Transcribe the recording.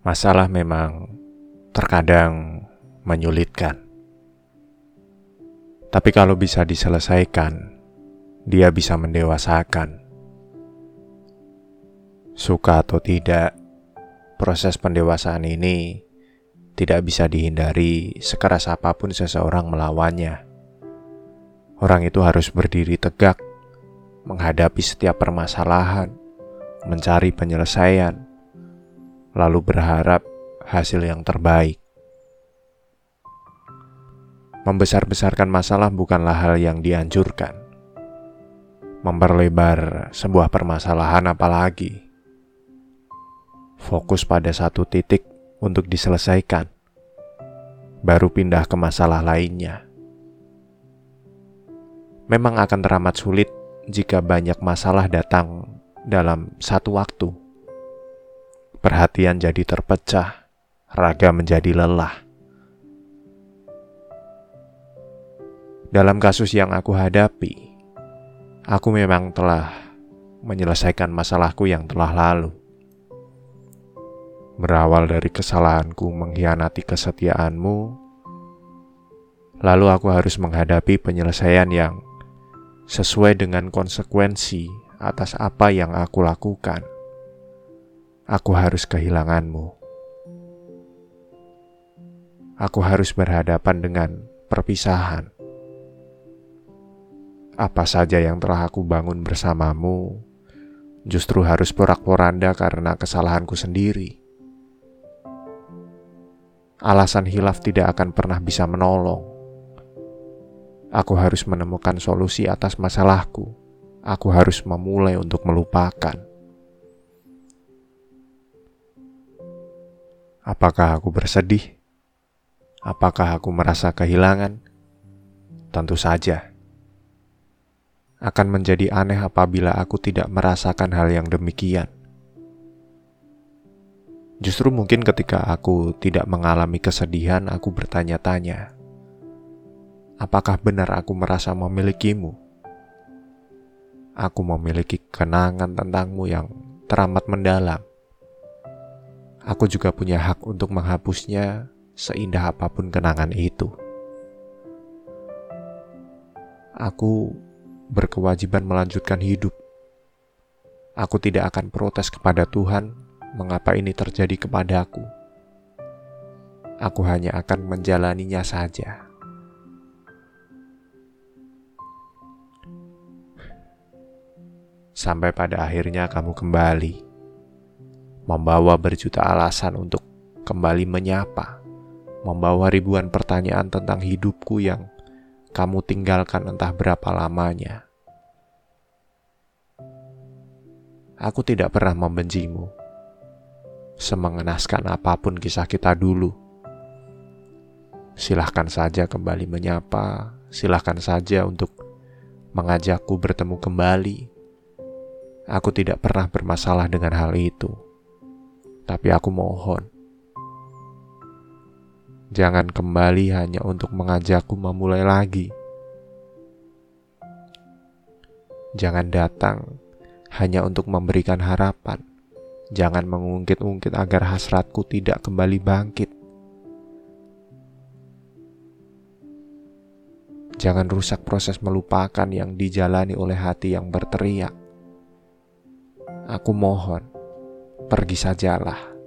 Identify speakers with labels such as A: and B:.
A: Masalah memang terkadang menyulitkan. Tapi kalau bisa diselesaikan, dia bisa mendewasakan. Suka atau tidak, proses pendewasaan ini tidak bisa dihindari sekeras apa pun seseorang melawannya. Orang itu harus berdiri tegak, menghadapi setiap permasalahan, mencari penyelesaian, lalu berharap hasil yang terbaik. Membesar-besarkan masalah bukanlah hal yang dianjurkan. Memperlebar sebuah permasalahan apalagi. Fokus pada satu titik untuk diselesaikan. Baru pindah ke masalah lainnya. Memang akan teramat sulit jika banyak masalah datang dalam satu waktu perhatian jadi terpecah, raga menjadi lelah. Dalam kasus yang aku hadapi, aku memang telah menyelesaikan masalahku yang telah lalu. Berawal dari kesalahanku mengkhianati kesetiaanmu, lalu aku harus menghadapi penyelesaian yang sesuai dengan konsekuensi atas apa yang aku lakukan aku harus kehilanganmu. Aku harus berhadapan dengan perpisahan. Apa saja yang telah aku bangun bersamamu, justru harus porak-poranda karena kesalahanku sendiri. Alasan hilaf tidak akan pernah bisa menolong. Aku harus menemukan solusi atas masalahku. Aku harus memulai untuk melupakan. Apakah aku bersedih? Apakah aku merasa kehilangan? Tentu saja. Akan menjadi aneh apabila aku tidak merasakan hal yang demikian. Justru mungkin ketika aku tidak mengalami kesedihan, aku bertanya-tanya, apakah benar aku merasa memilikimu? Aku memiliki kenangan tentangmu yang teramat mendalam aku juga punya hak untuk menghapusnya seindah apa pun kenangan itu. Aku berkewajiban melanjutkan hidup. Aku tidak akan protes kepada Tuhan mengapa ini terjadi kepadaku. Aku hanya akan menjalaninya saja. Sampai pada akhirnya kamu kembali membawa berjuta alasan untuk kembali menyapa, membawa ribuan pertanyaan tentang hidupku yang kamu tinggalkan entah berapa lamanya. Aku tidak pernah membencimu, semengenaskan apa pun kisah kita dulu. Silahkan saja kembali menyapa, silahkan saja untuk mengajakku bertemu kembali. Aku tidak pernah bermasalah dengan hal itu. Tapi aku mohon, jangan kembali hanya untuk mengajakku memulai lagi. Jangan datang hanya untuk memberikan harapan. Jangan mengungkit-ungkit agar hasratku tidak kembali bangkit. Jangan rusak proses melupakan yang dijalani oleh hati yang berteriak. Aku mohon, pergi sajalah.